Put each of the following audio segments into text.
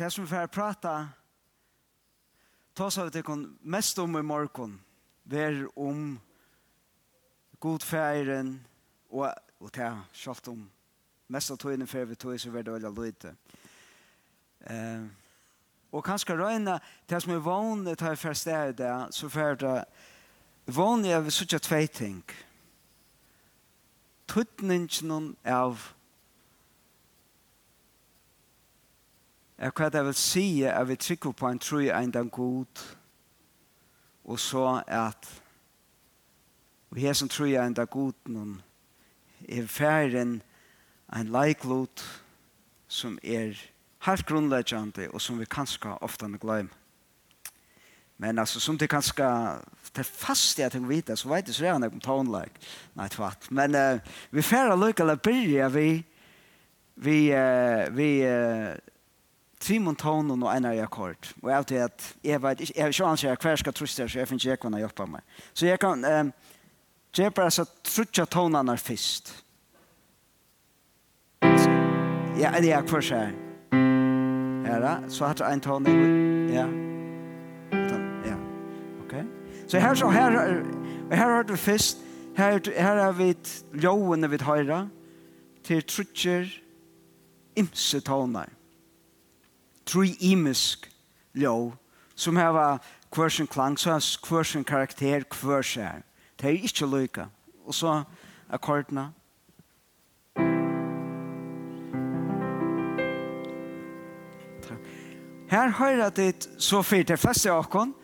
det som vi får prata ta så vi tycker mest om i morgon ver om god färgen og, och ta skalt om mest av tiden før vi tog så vil det veldig lite. Eh og kanskje röna det som är van det här första är det så får det vanlig är vi så tjat två ting. tøtningen av er hva det vil si at vi trykker på en tro en den god og så at vi har som tror jeg en den god noen er færen en leiklot som er helt grunnleggjande og som vi kanskje ofte har. Men altså som det kanskje det fast jeg tenker vite så vet jeg så gjerne om tonlag. nei tvärt. Men uh, vi färra lucka eller börja vi vi uh, vi uh, Trimon Tonen og Einar Jakord. Og jeg vet at jeg vet ikke, jeg vet ikke anser hver skal truste, så jeg finner ikke jeg kunne hjelpe meg. Så jeg kan, um, jeg bare så trutja Taunon er først. Ja, det er hver seg. Ja, da, så har jeg en Taunon, ja. Ja, ok. Så her så, her, her har du først, her, her har vi ljåene vi høyre, til trutjer, imse Taunon tre imisk lov som har kvørsen klang, så har kvørsen karakter, kvørsen. Det er ikke lykka. Og så akkordene. Her høyrer det så fyrt det fleste av oss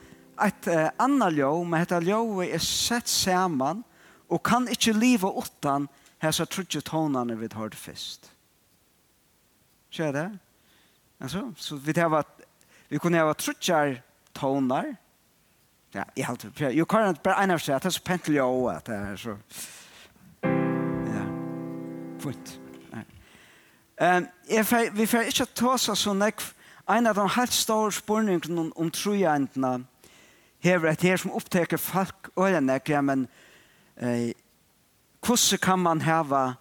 et uh, annet ljov, men dette ljovet er sett sammen og kan ikke leve utan här trutje tonene vi har det først. Skjer det? Alltså, så vi det var vi kunde ha trutchar tonar. Ja, i allt. Jo you can't but I never said that's så pentel jag att det är så. Ja. Fort. Ehm, if vi får inte ta så så näck en av de helt stora spårningarna om om trojantna hever et her som oppteker folk og en men eh, hvordan kan man heva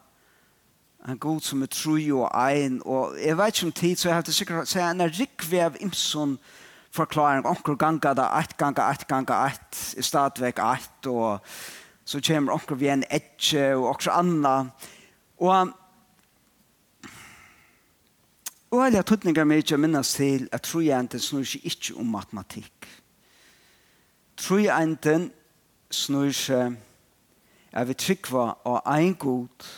en god som er tru og ein, og jeg vet ikke om tid, så jeg har til sikkert å si en rikve av Imson forklaring, onker ganga da, eit ganga, eit ganga, eit, i stadvek eit, og så kommer onker vi en etje, og onker anna, og og alle tøtninger meg ikke minnes til at trojenten snur seg ikke om matematikk. Trojenten snur seg, er vi trykva av ein god,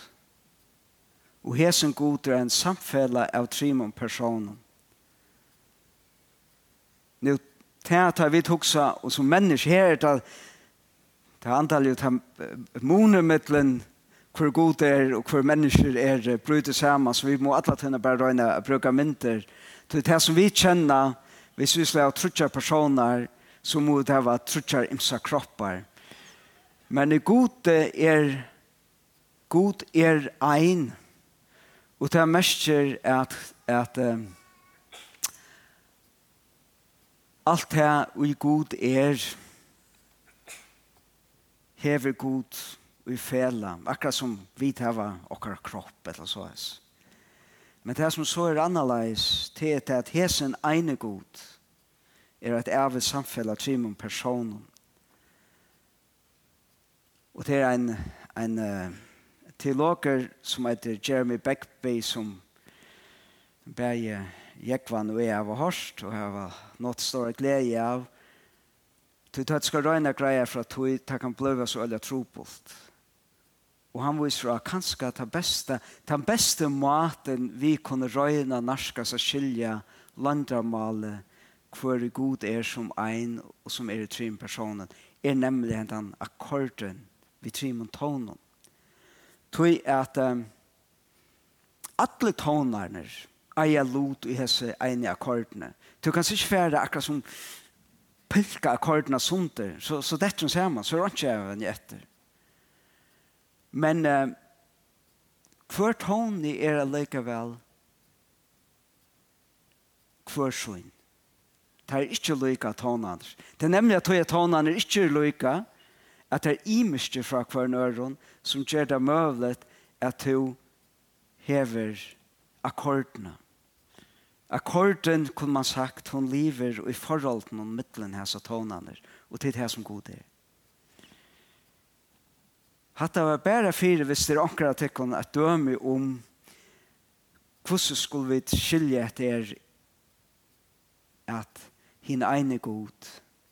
Og hesen god er en samfella av trimon personen. Nå tæta vi tuksa, og som menneske her, det er antallet av munermiddelen, hvor god er og hvor mennesker er bryter sammen, så vi må alle tenne bare røyne og bruke mynter. Til det som vi kjenner, hvis vi slår trutja personer, så må det være trutja imsa kroppar. Men i god er, god er ein, Og det merker at, at um, alt det vi god er hever god i fela, akkurat som vi tar okkar kropp eller så es. Men det som så er annerledes, det er at hesen ene god er et ævet samfella trimum personen. Og det er en, en uh, til som heter Jeremy Beckby som bæg Jekvan og jeg har hørt og jeg har nått stor glede av. Til at skal røyne greier fra tog ta kan ble så øyne trobult. Og han viser at kanskje ta beste ta beste maten vi kunne røyne norska så skilja landramalet hvor god er som ein og som er i trim personen er nemlig den akkorden vi trim tonen tog at um, alle tonarne eier lot i hese ene akkordene. Du kan ikke fære akkurat som pilka akkordene sunter, så, så dette som ser man, så er det ikke even etter. Men uh, hver tone er likevel hver sånn. Det er ikke lykke tonaner. Det er nemlig at tog er ikke lykke, at det er imiske fra hver nøren som gjør det møvlet at du hever akkordene. Akkorden, kunne man sagt, hun lever i forhold til noen midtelen her så tonene, og til det som god er. Hatta var bare fire hvis det er akkurat tekken at døme om hvordan skulle vi skilje etter at hin ene god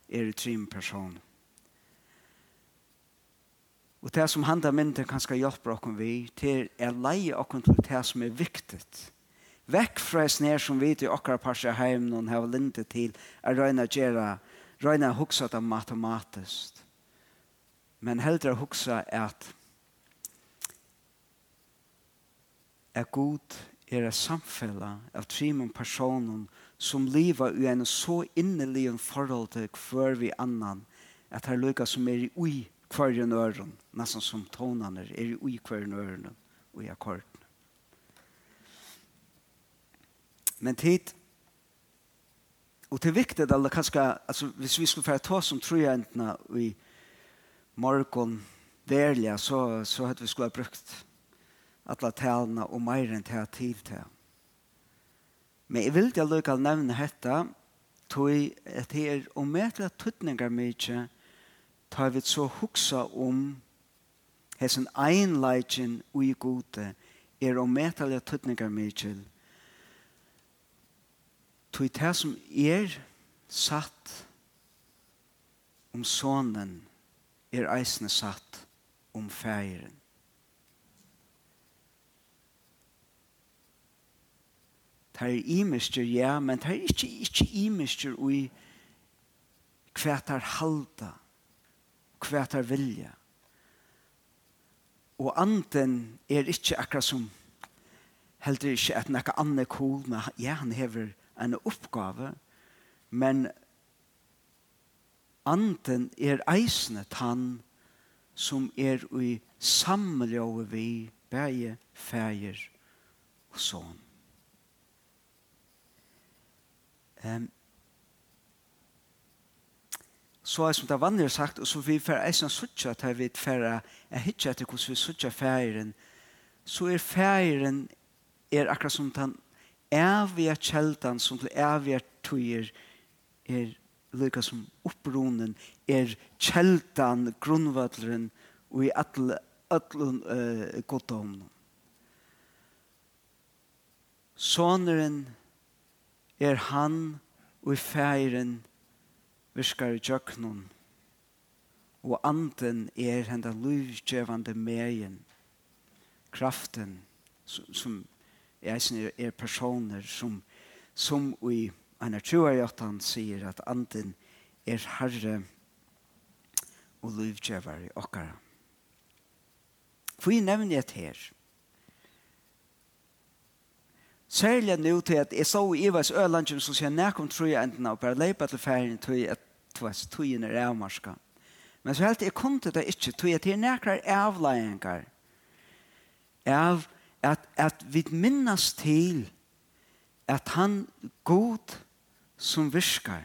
er i trim personer. Og det som handa mynder kan skal hjelpe okken vi, til er leie okken til det som er viktigt. Vekk fra oss ned som vi til okkar parser heim noen har linde til er røyna gjerra, røyna huksa det matematisk. Men heldre huksa at er god er et samfella av trimon personer som lever i en så innelig forhold til hver vi annan at her lykka som er i ui kvarjen øren, nesten som tonene er i kvarjen øren og i akkorden. Men tid, og det er viktig, eller kanskje, altså, hvis vi skulle få ta som trojentene i morgen, verlige, så, så hadde vi skulle ha brukt alle talene og mer enn til tid til. Men jeg vil til å nevne dette, tog at det er omedelig tøtninger mye tar vi så hugsa om hessen einleitjen ui gode er om metalega tøtningar mykjel tog det som er satt om sonen er eisne satt om feiren Det er imister, ja, men det er ikke, ikke imister i hva det er halda hva er vilja. Og anden er ikke akkurat som heldur ikke at nekka anne cool, men ja, han hever en oppgave, men anden er eisnet han som er i samljóve vi bæge, fæger og sånn. Um, så er som det vanlige sagt, og så vi får eisen suttje at vi får er hitja etter hvordan vi suttje feiren, så er feiren er akkurat som den evige kjeldan som til evige tøyer er lykka som oppbrunnen, er kjeldan, grunnvøtleren og i alle öllun uh, goddom. Soneren er han og i færen er virkar i tjøknun, og anden er henda livgjevande megin, kraften som, som er, er personer som, som i Einar Tjuarjatan sier at anden er herre og livgjevar i okkara. For jeg nevner et her. Særlig nå til at jeg så i Ivas Ølandjen som sier nærkom tror jeg enten av bare leipa til ferien til at tvast tøyen er avmarska. Men så helt jeg kom til det ikke, tog jeg til nekrar avlægengar av at, at vi minnes til at han god som virkar,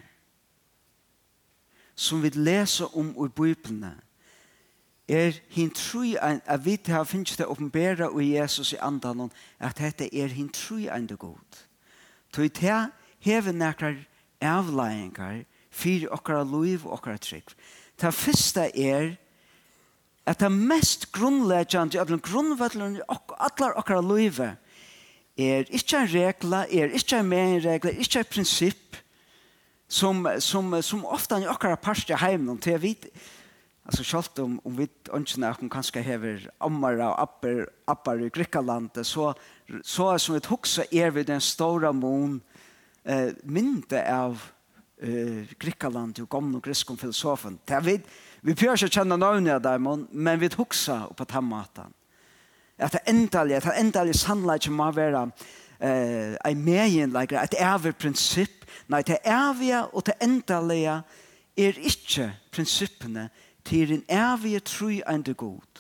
som vi leser om i Bibelene, er hin trui ein a vit ha finnst det oppenbera og Jesus i andan at dette er hin trui ein de god. tu ta hevur nakar avlæingar fyrir okkara luiv og okkara trygg. Ta fyrsta er at ta mest grunnleggjandi at den grunnvallun ok allar okkara luiv er ikkje en regla, er ikkje en megenregla, er en prinsipp som, som, som ofta i okkara parstja i til jeg vet Alltså sjalt om om vi önskar att hon kanske hever ammara och appar appar i Grekland så så som ett huxa är er vid den stora mon eh minte av eh Grekland och gamla grekiska filosofen. Det vet vi pjörs att känna några där men men vi huxa på tamatan. Att det ändliga, att det ändliga sunlight må vara eh i mejen like att ever princip, nej det eviga och det ändliga är inte principerna till en evig tro and god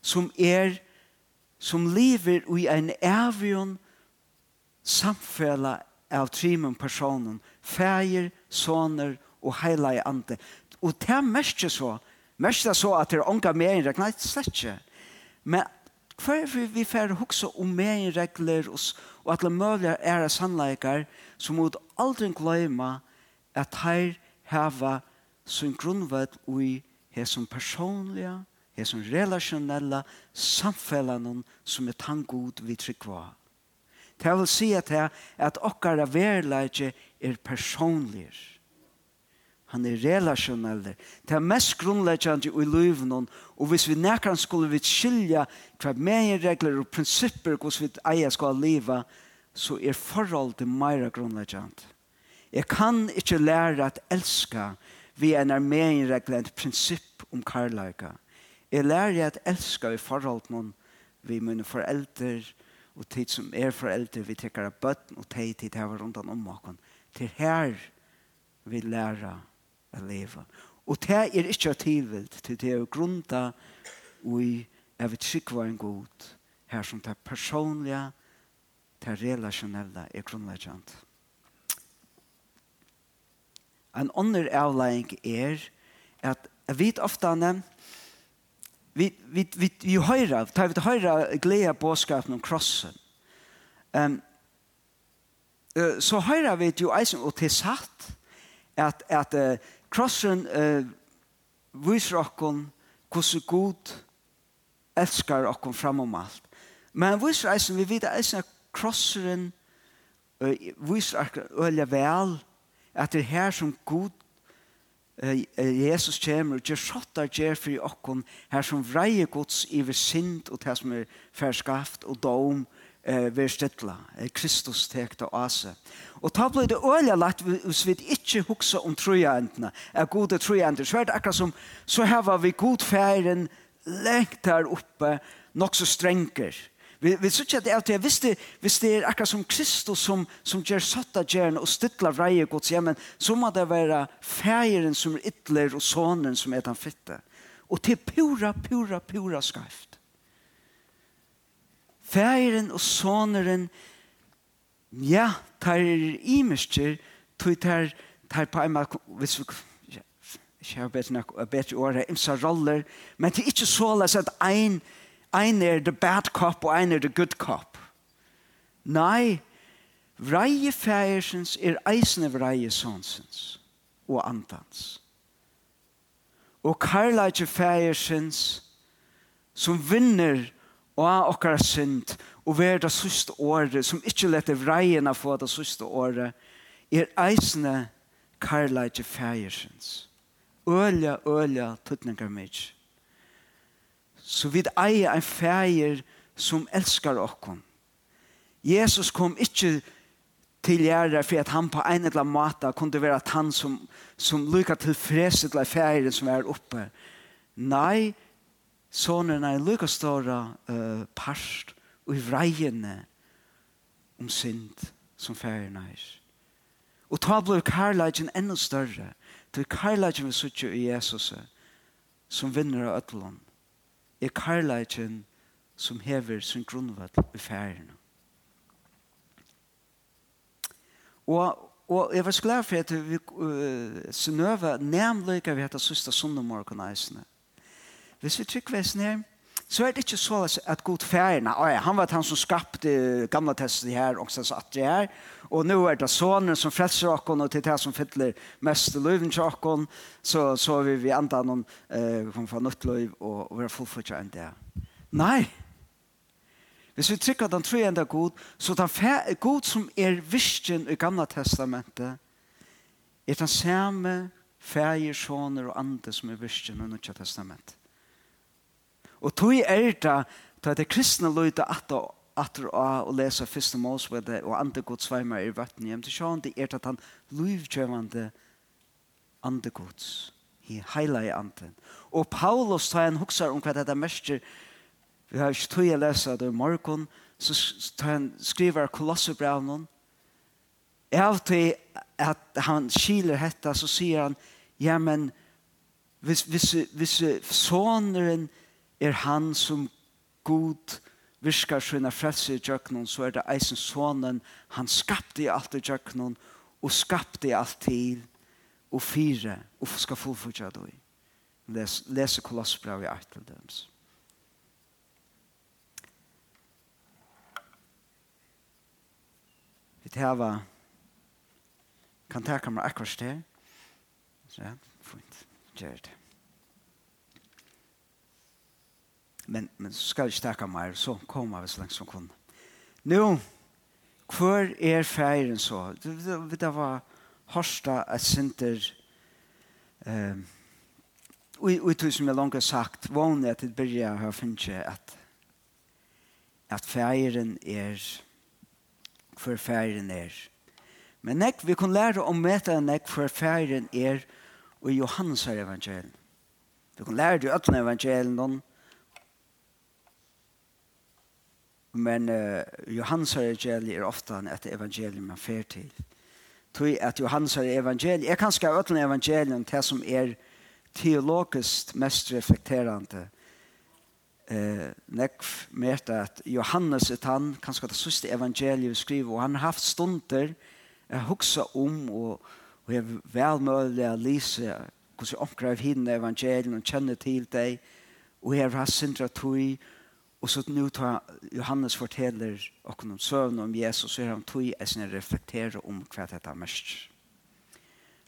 som är som lever i en evigon samfella av trimen personen fæger, soner og heilige ande. Og det merker så, merker så at det er unga med en regn, nei, slett ikke. Men hva er vi fære hukse om med en regler og, og at det mulig er av sannleikar, så må aldri glemme at her hava sin grunnvett i her som personlige, her som relasjonelle samfellene som er tanngod vi tryggva. Det vil si at, at okkara verleidje er personlig. Han er relasjonell. Det er mest grunnleggende i livet noen, og hvis vi nekker skulle vi skilja hva mer regler og prinsipper hvordan vi eier skal leva, så er forholdet mer grunnleggende. Jeg kan ikke lære at elska vi en armeenregler et prinsipp om karlaika. Jeg lærer at elska i forholdet noen vi mine foreldre og tid som er foreldre vi tekker av bøtten og tid tid her rundt om åkken til her vi lærer å leve. Og det er ikke tilvilt til det er og i at vi trykker en god her som det personlige, det relasjonelle er grunnleggjant. En annen avlegging er at jeg vet ofte vi, vi, vi, vi høyre, tar vi til høyre glede bådskapen om krossen. Um, så høyre vi jo eisen og til satt at, at uh, krossen uh, viser okken hvordan god elskar okken framom alt. Men viser eisen, vi vet eisen at krossen uh, viser okken øye vel at det er her som god uh, Jesus kommer og gjør skjøttar gjør for okken her som vreier gods iver sint og det som er ferskaft og dom og eh, ver stettla. Eh, Kristus tekta av seg. Og ta blei det øyla lagt hvis vi ikke huksa om trojentene, er gode trojenter. Så er det akkurat som, så heva vi god færen lengt der oppe, nok så strenger. Vi, vi synes ikke at det är hvis det, hvis det er akkurat som Kristus som, som gjør satt av gjerne og stytla Guds og gods så må det være færen som er ytler og sonen som er den fitte. Og til pura, pura, pura skarft. Færen og soneren, ja, tar imerster, tog tar, tar på en måte, hvis vi ikke har bedre, bedre året, imsa roller, men det er ikke så løs at ein, ein er the bad cop og ein er the good cop. Nei, vreie færesens er eisende vreie sonsens og antans. Og karlage færesens som vinner og okkara synd og være det siste året som ikke lette vreiene få det siste året er eisende karlage fægersens ølja, ølja, tuttningar mig. Så vi eier en fæger som elskar okkom. Jesus kom ikke til gjerra for at han på en eller annen måte kunne være at han som, som lykka til freset til fægeren som er oppe nei, sonen er lukka ståra uh, parst og i vreiene om synd som færen er. Og ta blir karlagen enda større til karlagen vi suttje i Jesus som vinner av ødlån er karlagen som hever sin grunnvall i færen. Og Og jeg var så glad for at vi uh, snøver nemlig vi heter søsta sunnemorgen eisene. Hvis vi trykker oss ned, så er det ikke så at god færgerne, oh ja, han var han som skapte gamla testet her, og så satt det her, og nå er det sånne som frelser okken, og til det som fyller mest løven til okken, så, så vi, vi enda noen eh, komme fra nytt løv, og, og vi har fullført enn det. Nei! Hvis vi trykker den tror enda god, så den fær, god som er visken i gamla testamentet, er den samme færger, soner og andre som er visken i nytt testamentet. Og tog er det, tog det kristne løyde at atter av å lese første målsvede og andre gods sveimer i vatten hjem til sjån, det er at han lovgjøvende andre gods i heila i anden. Og Paulus tar en hukser om hva dette mester, vi har ikke tog å lese det i morgen, så tar han skriver kolossebrevnen, av til at han skiler hetta, så sier han, ja, men hvis, hvis, hvis soneren er han som god virkar sina frelse i djøknon, så er det eisen sonen, han skapte i alt i djøknon, og skapte i alt til, og fire, og skal fullfordja det. Les, lese kolossbrev i artel dems. Vi teva, kan ta kamera akkurat sted, så ja, fint, gjør det. men, men så skal vi ikke takke mer, så kommer vi så langt som kunne. Nå, hvor er ferien så? Det, det, det var hørsta et sinter um, ut som jeg langt har sagt, vanlig at det begynner jeg har finnet at at ferien er hvor ferien er. Men nek, vi kan lære om meta nek hvor ferien er og Johannes evangelien. Vi kan lære det i øtlen evangelien Men uh, Johannes evangeliet er ofte et evangelium man fer til. Tui at Johans evangeliet er kanskje øtlen evangelium til som er teologiskt mest reflekterande. Eh, nekv med at Johannes er han, kanskje det siste evangeliet skriver, og han har haft stunder jeg huksa om og, og jeg vel mulig å lise hvordan omkrar av hinne evangeliet og kjenner til deg og jeg har hatt sindra tog Og så nu tar Johannes forteller okkur om søvn om Jesus, så er han tog i sin reflektere om hva dette er mest.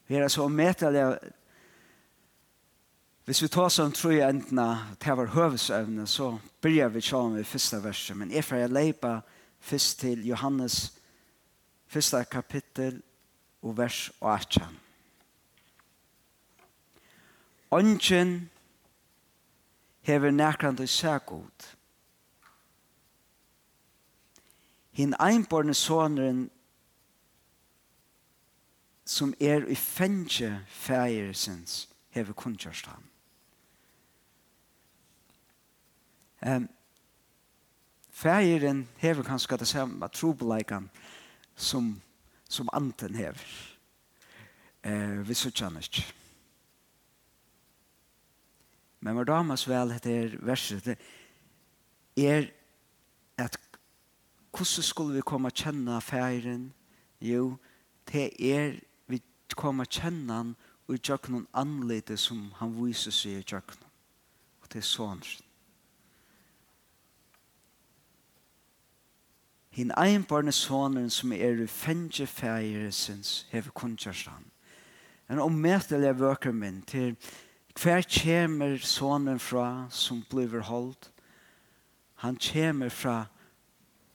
Vi er så ommetelig Hvis vi tar sånn tror jeg enten til vår høvesøvne, så begynner vi sånn med første verset. Men jeg får leipa først til Johannes første kapittel og vers 18. Ønsken hever nærkant og sær godt. hin einborne sonren som er i fengje fægersens hever kunnkjørst ham. Um, fægeren hever kanskje det samme trobeleikene som, som anten hever. Uh, vi sørger han ikke. Men vår damas vel heter verset er at hvordan skulle vi komme og kjenne færen? Jo, det er vi kommer og kjenne han og gjøre noen anlede som han viser seg i tjøkkenen. Og det er sånn. Hinn einbarne sonen som er i fengje færesens hever kunnkjørstan. En ommetelig vøker min til hver kjemer sonen fra som blir holdt. Han kjemer fra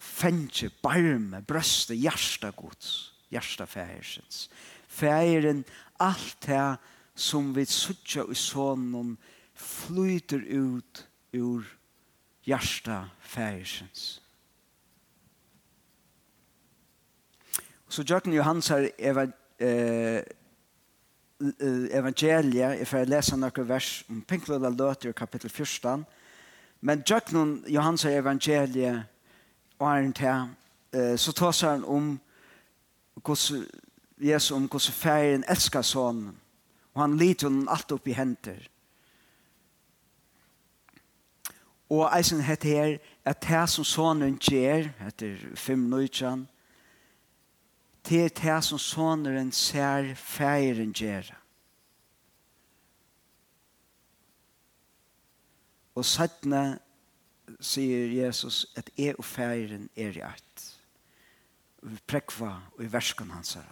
fengje, barme, brøste, hjärsta gods, hjärsta fæhersens. Fæheren, alt det som vi suttja i sonen, flyter ut ur hjärsta fæhersens. Så Jørgen Johans her eh, evangelia, jeg får lese noen vers om Pinkløla Løter, kapittel 14. Men Jørgen Johans her evangelia og er en til, eh, så tar seg han om hvordan Jesus om hvordan ferien elsker sånn, Og han liter henne alt opp i henter. Og eisen heter her, at det som sonen gjør, etter 5-19, det er det som sonen ser færen gjør. Og sattene sier Jesus at jeg og feiren er i eit. Vi prekva og i versken hans her.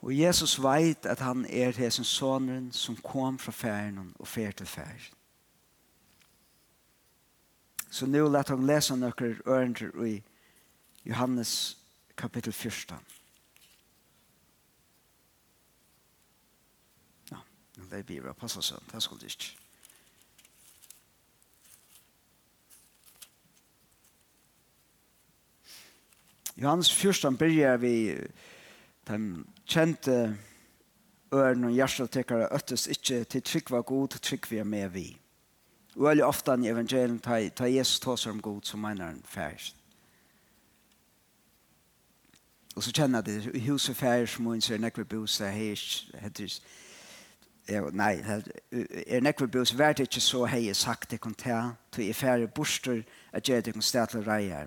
Og Jesus veit at han er hesen sonen som kom fra feiren og fer til feiren. Så nå lät han lese noen ørender i Johannes kapitel 14. Ja, det blir bra. Passa sig. Det skulle det ikke. Johannes 14 byrjar vi den kjente øren og hjertetekere øttes ikke til trygg var god, trygg vi er med vi. Og veldig ofte i evangelien tar ta Jesus seg om god, så mener han færst. Og så kjenner jeg det, i huset færst, som hun ser nekve bose, her heter Ja, nei, er nekve bose, vært det ikke så hei sagt det kan ta, til i færre borster, at jeg det kan stedle reier,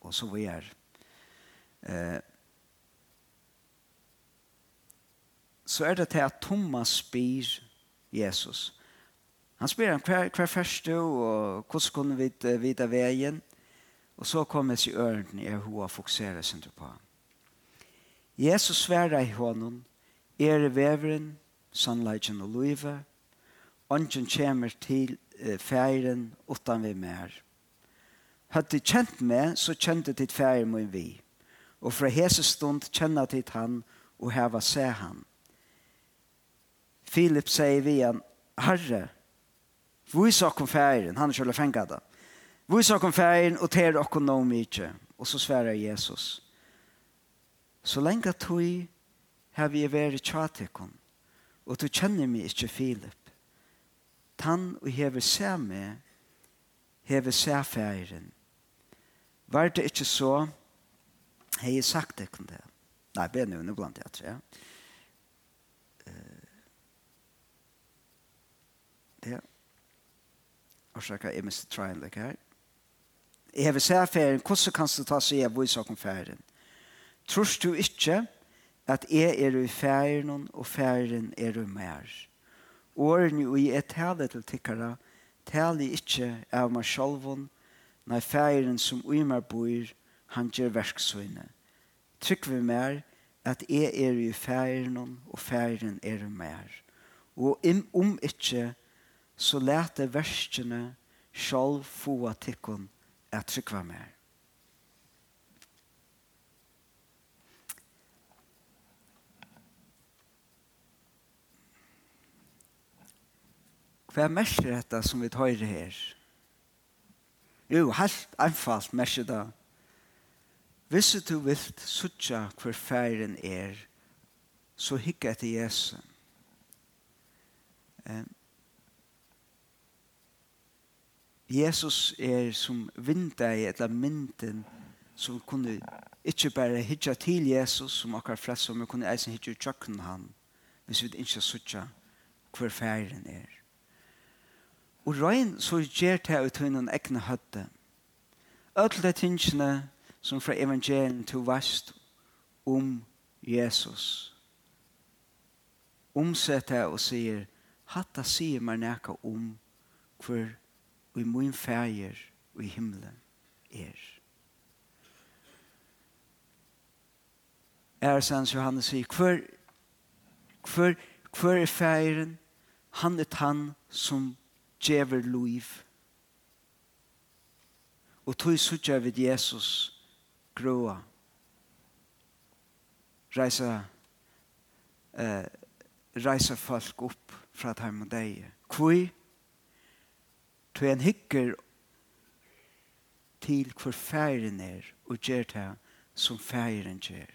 og så vi er. Eh, så er det til at Thomas spyr Jesus. Han spyr ham hver, hver først du, og hvordan kunne vi vite veien? Og så kommer til ørnen i hun og sin på ham. Jesus sverar i hånden, er veveren, sannleggen og løyve, ånden kommer til eh, feiren utan vi mer. Hadde du kjent meg, så kjente ditt feir min vi og fra hese stund kjenne til han og heva se han. Filip sier vi han, Herre, vi sa kom færen, han er kjøle fengt det. Vi sa kom færen og ter okkur no mykje. Og så sverar Jesus. Så lenge tog har vi vært tjatekon, og du kjenner meg ikke Filip. Tann og hever se meg, hever se færen. Var det ikke så, Hei sagt det kunde. Nei, be nu nu blant jeg, tror jeg. Eh. Det. Och så kan jeg miste trøyen and her. Jeg vil se affæren, hvordan kan du ta seg av vise om færen? Trors du ikke at jeg er i færen og færen er i mer? Årene og i et tale til tikkere, taler ikke av meg selv, når færen som i meg bor, han gjør verksøyne. Trykk vi mer at jeg er i færen og færen er i mer. Og om ikke så lete verskene selv få tikkun at vi mer. Hva merker dette som vi tar her? Jo, helt anfalt mest det Hvis du vil suttja hver færen er, så hikker jeg til Jesu. Jesus er som vindeg eller mynden som kunne ikke bare hitja til Jesus som akkurat flest som kunne eisen hitja i tjøkken han hvis vi ikke suttja hver færen er. Og røyen så gjør det ut hun en egne høtte. Ødle tingene som fra evangelien til vast om Jesus. Omsetter og sier, hatta sier meg nekka om hver vi i min fæger i himmelen er. Æresens Johannes sier, hver, hver, hver er feiren? Han er han som djever liv. Og tog suttja vid Jesus grua. Reisa, eh, reisa folk opp fra heim og deg. Hvor? Tu en hikker til hvor færen er og gjør det som færen gjør.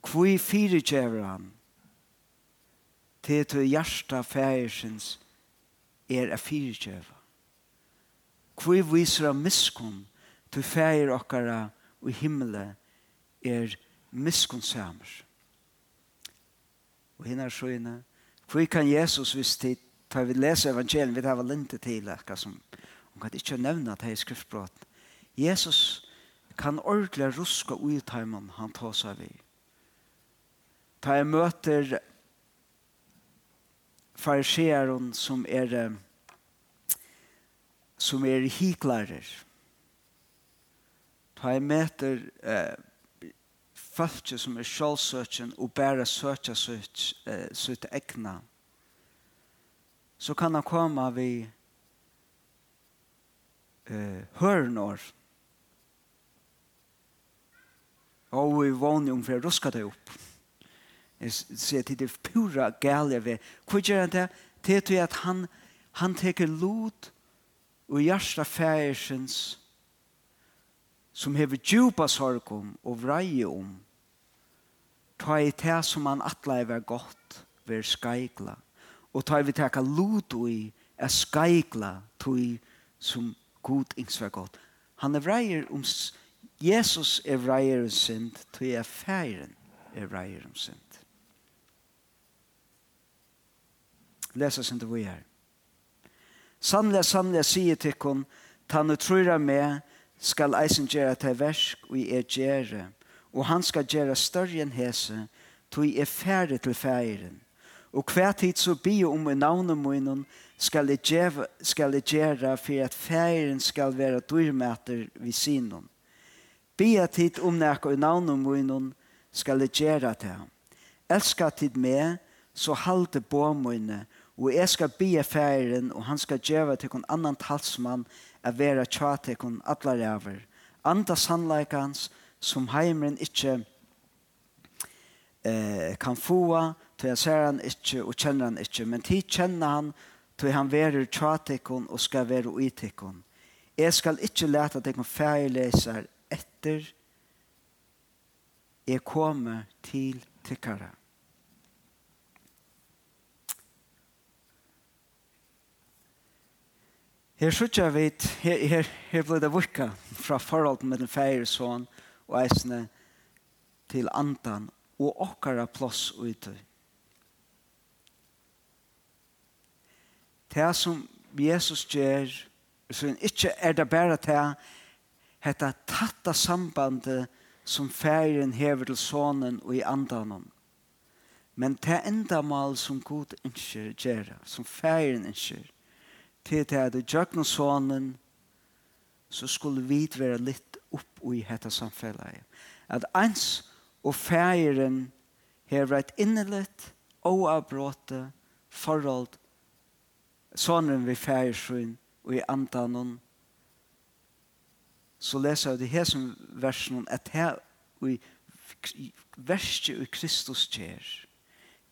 Hvor fire gjør han? Til til hjertet er a fire gjør. Hvor viser han miskunn Tu feir okkara og himmelen er miskunnsamer. Og hinn er sjøyne. Hvor kan Jesus hvis tid, tar vi lese evangelien, vi tar vel lente til, akka som, hun kan ikke nevne at det er skriftbrot. Jesus kan ordentlig ruska ui taimen han tar seg vi. Ta jeg møter fariseren som er som er hiklarer. Ta jeg meter eh, fölkje som er sjålsøkjen og bare søkja sitt, eh, sitt egna, så kan han komme vi eh, hørnår og vi vannig om for jeg ruska det opp. Jeg sier til det pura gale ved. Hva gjør han det? Det er at han, han teker lot og hjertet færsens som hever djupa sorgum og vreie om, ta i det som han atla er godt, ver skeigla, og ta i vi teka lot i er skeigla, tog som god ings var godt. Han er vreier om, Jesus er vreier om synd, tog er feiren er vreier om synd. Lesa sin det vi er. Sannlega, sannlega, sier tikkun, tannu trøyra med, skal eisen gjøre til versk og er gjøre, og han skal gjøre større enn hese, tog er færre til færen. Og hver tid så bi om i navnet munnen skal jeg gjøre, skal jeg gjøre for at færen skal være dyrmæter ved sinen. Bi at tid om nækka i navnet munnen skal jeg gjøre til ham. Elskar tid med, så halte på munnen, og jeg skal bi færen, og han skal gjøre til en annan talsmann at vera tjatekon atla ræver. Anda sannleikans som heimren ikkje eh, kan fua, tog jeg ser han ikkje og kjenner han ikkje, men tid kjenner han tog han verur tjatekon og skal veru itekon. Jeg skal ikkje leta tekon færleisar etter jeg kommer til tikkara. Her sutja vi, her, her, her ble det vukka fra forholden med den feir sånn og eisne til andan og okkara plåss ute. Det som Jesus gjør, så ikke er det bare til hetta tatta sambandet som feiren hever til sånen og i andan. Men det enda mal som Gud ønsker gjør, som feiren ønsker til det at djøkken sonen så skulle vi være litt opp i dette samfunnet. At ens og feiren har vært innelitt og avbråte forhold sonen vi feirsyn og i antanen så leser jeg det her som versen at her i verste i Kristus kjer.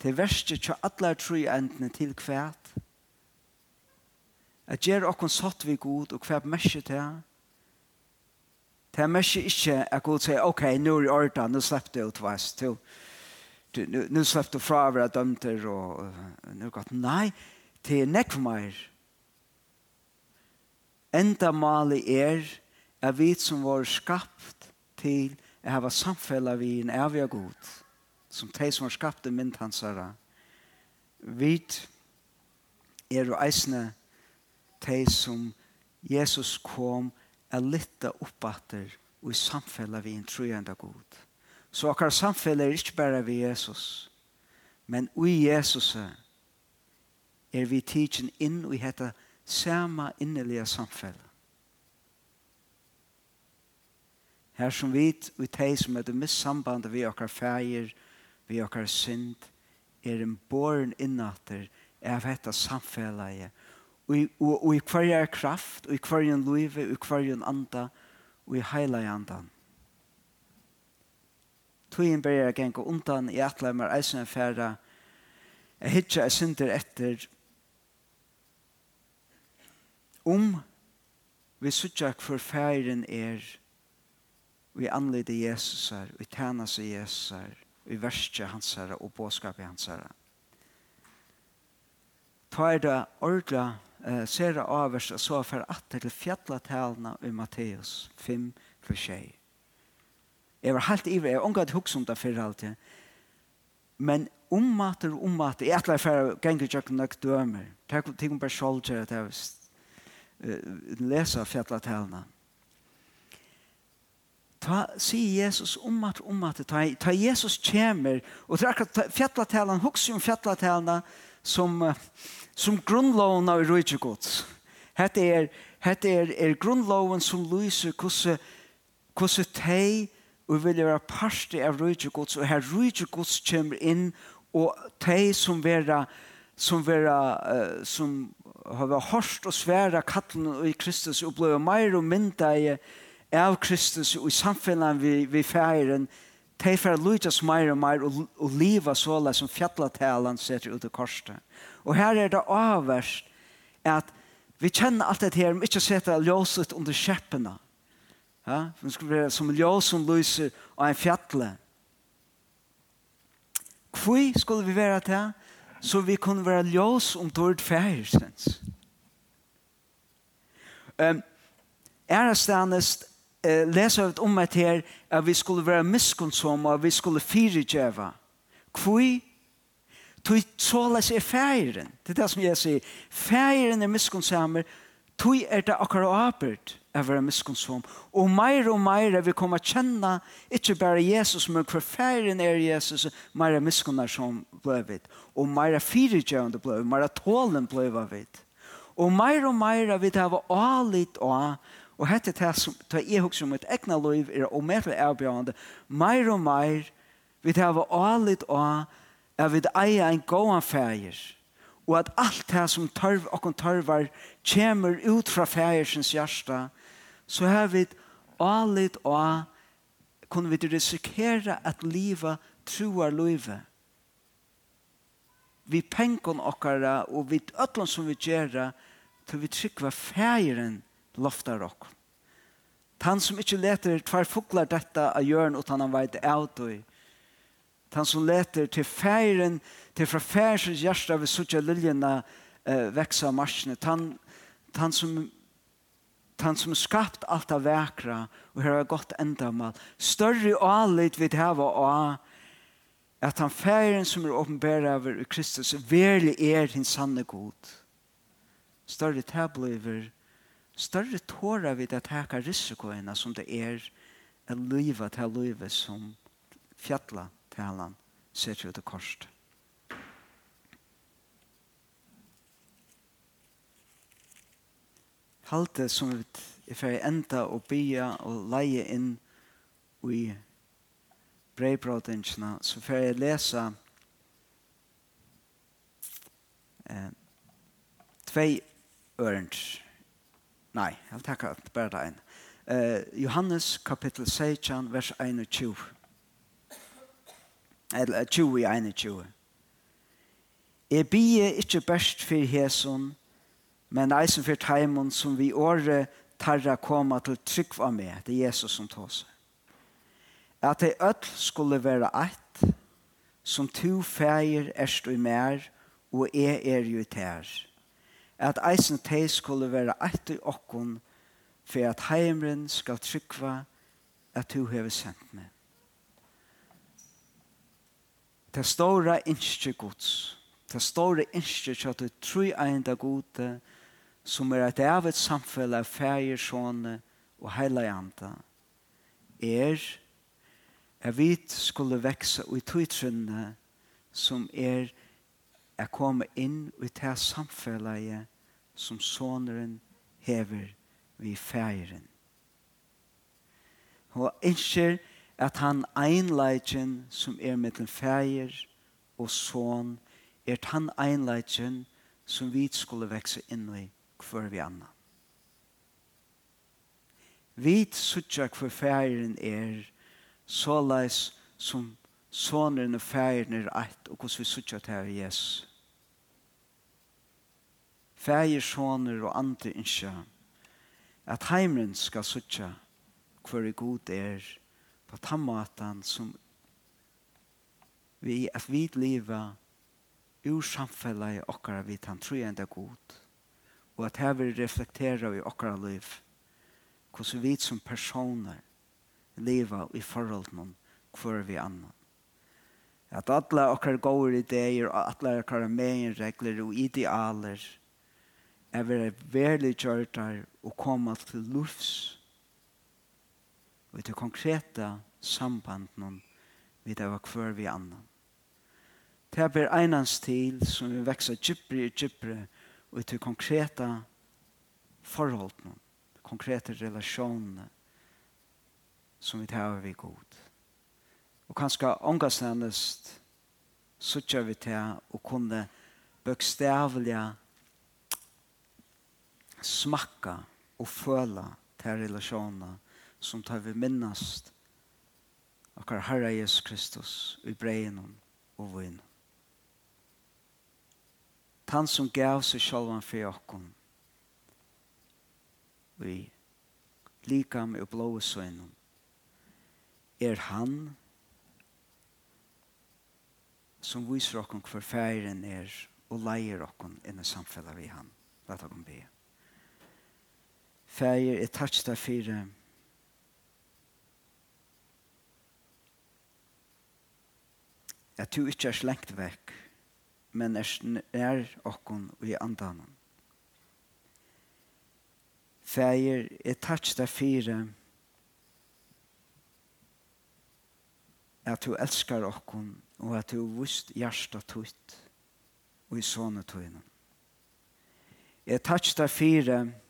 til verste til alle tre endene til kvært at gjør okkur satt vi god og hva merker til det er merker ikke at god sier ok, nå er i orda, nå slepp du ut veis til nå slepp du fra hver dømter og nå godt, nei det er nekk for enda mali er er vi som var skapt til å hava samfella vi en evig god som de som var skapt i mynd hansara vi er jo eisne de som Jesus kom er litt oppatter og i samfellet vi en trojende god. Så akkurat samfellet er ikke bare vi Jesus, men i Jesus er vi tidsen inn og i dette samme innelige samfellet. Her som vi, og de som er det missambandet vi akkurat feir, vi akkurat synd, er en born innater av dette samfellet og i hverjar kraft, og i hverjan løyve, og i hverjan anda, og i heila andan. Tøyen ber jeg genga undan i atle mer eisen færa, jeg hitja jeg synder etter, om vi sutja for færen er, vi anleder Jesus her, vi tjener seg Jesus her, vi verste hans her og båskapet hans her. Ta er det ordentlig eh, ser avers og så fer atter til fjallatalene i Matteus 5 for seg. Jeg var helt ivrig, jeg omgatt hukks om det før alltid. Men ommater og ommater, jeg atler for å gjenge ikke nok dømer. Takk om ting om bare skjold til at jeg leser ta sier Jesus om at om at ta, ta Jesus kommer og det fjalla talan hugsa hokser fjalla talna som som grunnloven av røyke gods hette er hette er, er grunnloven som lyser hvordan hvordan teg og vil være parste av røyke gods og her røyke gods kommer inn og teg som vera som vera uh, som har vært hårst og svære kattelen i Kristus og ble mer og mynda i av Kristus og i samfunnet vi, vi færen, de færer lyttes mer og mer og, og livet så som fjallatalen setter ut i korset. Og her er det avverst at vi kjenner alt dette her, men ikke setter ljóset under kjeppene. Ja? Det skal være som ljós som lyser av en fjallet. Hvor skulle vi være til? Så vi kunne være ljós om dårlig færesens. Um, Ærestanest eh, leser vi om et her at vi skulle være miskunnsomme og vi skulle fyrigjøve. Hvor Tui såles er færen. Det er det som jeg sier. Færen er miskonsamer. Tui er det akkurat apert av å være miskunnsom. Og meir og meir er vi kommer kjenne ikke bare Jesus, men hver færen er Jesus, meir er miskunnar som bløvit. Og meir er fyrirgjøvende bløvit, meir er tålen bløvavit. Og meir og meir er vi det av alit og Og hette det som tar jeg hukse om et egna liv er og mer avbjørende. Mer og mer vi tar av alit av at vi eier en gåan fægir og at alt det som tørv og tørvar kommer ut fra fægirsens hjärsta så har vi alit og kunne vi risikere at livet truar livet. Vi pengon okkara og vi ötlun som vi gjerra til vi trykva fægiren loftar okkur. Tan som ikkje leter tvær fuklar detta av jørn utan han veit autoi. Tan som leter til færen, til fra færsens hjärsta vi suttja liljena eh, veksa marsjene. Tan, tan som han som skapt alt av vekra og her har gått endamal. Større alit vi hava og at han færen som er åpenbæra over Kristus verlig er din sanne god. Større tabloiver større tårer vi det teka risikoene som det er å lyve til lyve som fjallet til han ser ut i korset. Halte som vi er ferdig enda og bya og leie inn i breibrådingsene, så får jeg lese eh, tvei ørens Nei, jeg vil takke bare det en. Uh, Johannes kapittel 16, vers 21. Eller 20 i 21. Jeg bie ikke best for hesen, men eisen for teimen som vi året tarra koma til trygg av meg. Det er Jesus som tar seg. At det ødel skulle være ett, som to feir erst og mer, og jeg er jo tær. Er at eisen te skulle være eit i okkon for at heimren skal trykva at du hever sendt meg. Det store innskje gods, det store innskje til at du tror enda gode som er et av et samfunn av fæger, sånne og heila anda er at vi skulle vekse og i tøytrunne som er er komme inn i det samfunnet som såneren hever vi feiren. Og innskjer at han einleitjen som er med den feir og son er han einleitjen som vi skulle vekse inn i hver vi anna. Vi suttja hver feiren er såleis som soneren og færen er eit og hos vi suttja til Jesus fægir soner og andre innskja, at heimren skal suttja hver i god er på tammatan som vi at vi liva ur samfellet i okkara vi tan enda god og at her vil reflektera i okkara liv hvordan vi som personer leva i forhold noen hver vi annan. At alle okkara gode ideer og alle okkara megenregler og idealer er være verlig kjørtar og koma til lufs og til konkreta sambanden vi det var kvar vi annan. Det er einans til som vi vekser djupere og djupere og til konkreta forholdene, konkreta relasjonene som vi tar vi god. Og kanskje ångastendest sutja vi til å kunne bøkstavlige smakka og føla til relasjoner som tar vi minnast akkar Herre Jesus Kristus i breien og vinn. Han som gav seg sjálvan fyrir okkom i likam og blåa søgnen er han som viser okkom hver færen er og leier okkur inn i samfellet vi han. La okkom be. Fæger, jeg takk deg for at du ikke er slengt vekk, men er nær okkon og i andan. Fæger, jeg takk deg for at du elskar okkon og at du vust hjärsta tutt og i sånne tøynen. Jeg takk deg for at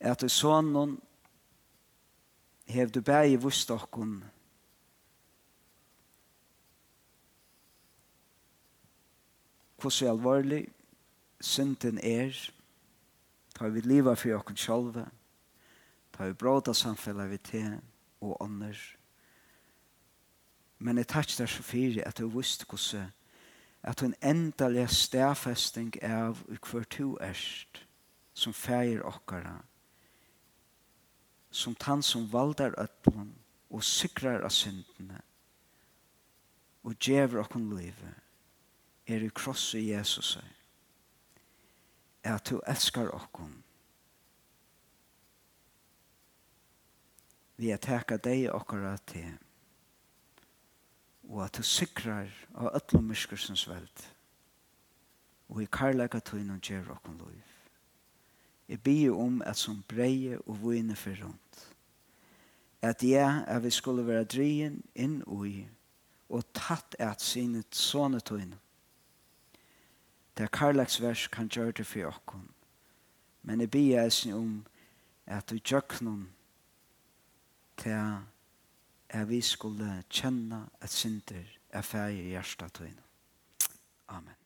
at i noen hev du bæg i vustokken hvordan alvorlig synden er tar vi livet for okken sjálve tar vi bråda samfellet vi til og ånder men jeg takk der så fyrir at du vust hvordan at hun endelig stedfesting av hver to erst som feir okkara som tann som valdar ötlun og sikrar av syndene og djever okkon livet er i kross i Jesus er at du elskar okkon vi er teka deg okkara til og at du sikrar av ötlun myskursens veld og i karlaga tøynum djever okkon liv Jeg bier om at som breie og vune for rundt. At jeg, at vi skulle være drien inn ui, og tatt et sine sånne tøyne. Det er karlagsvers kan gjøre det for okken. Men jeg bier eisen om at du gjør noen til at vi skulle kjenne et synder er ferdig i hjertet tøyne. Amen.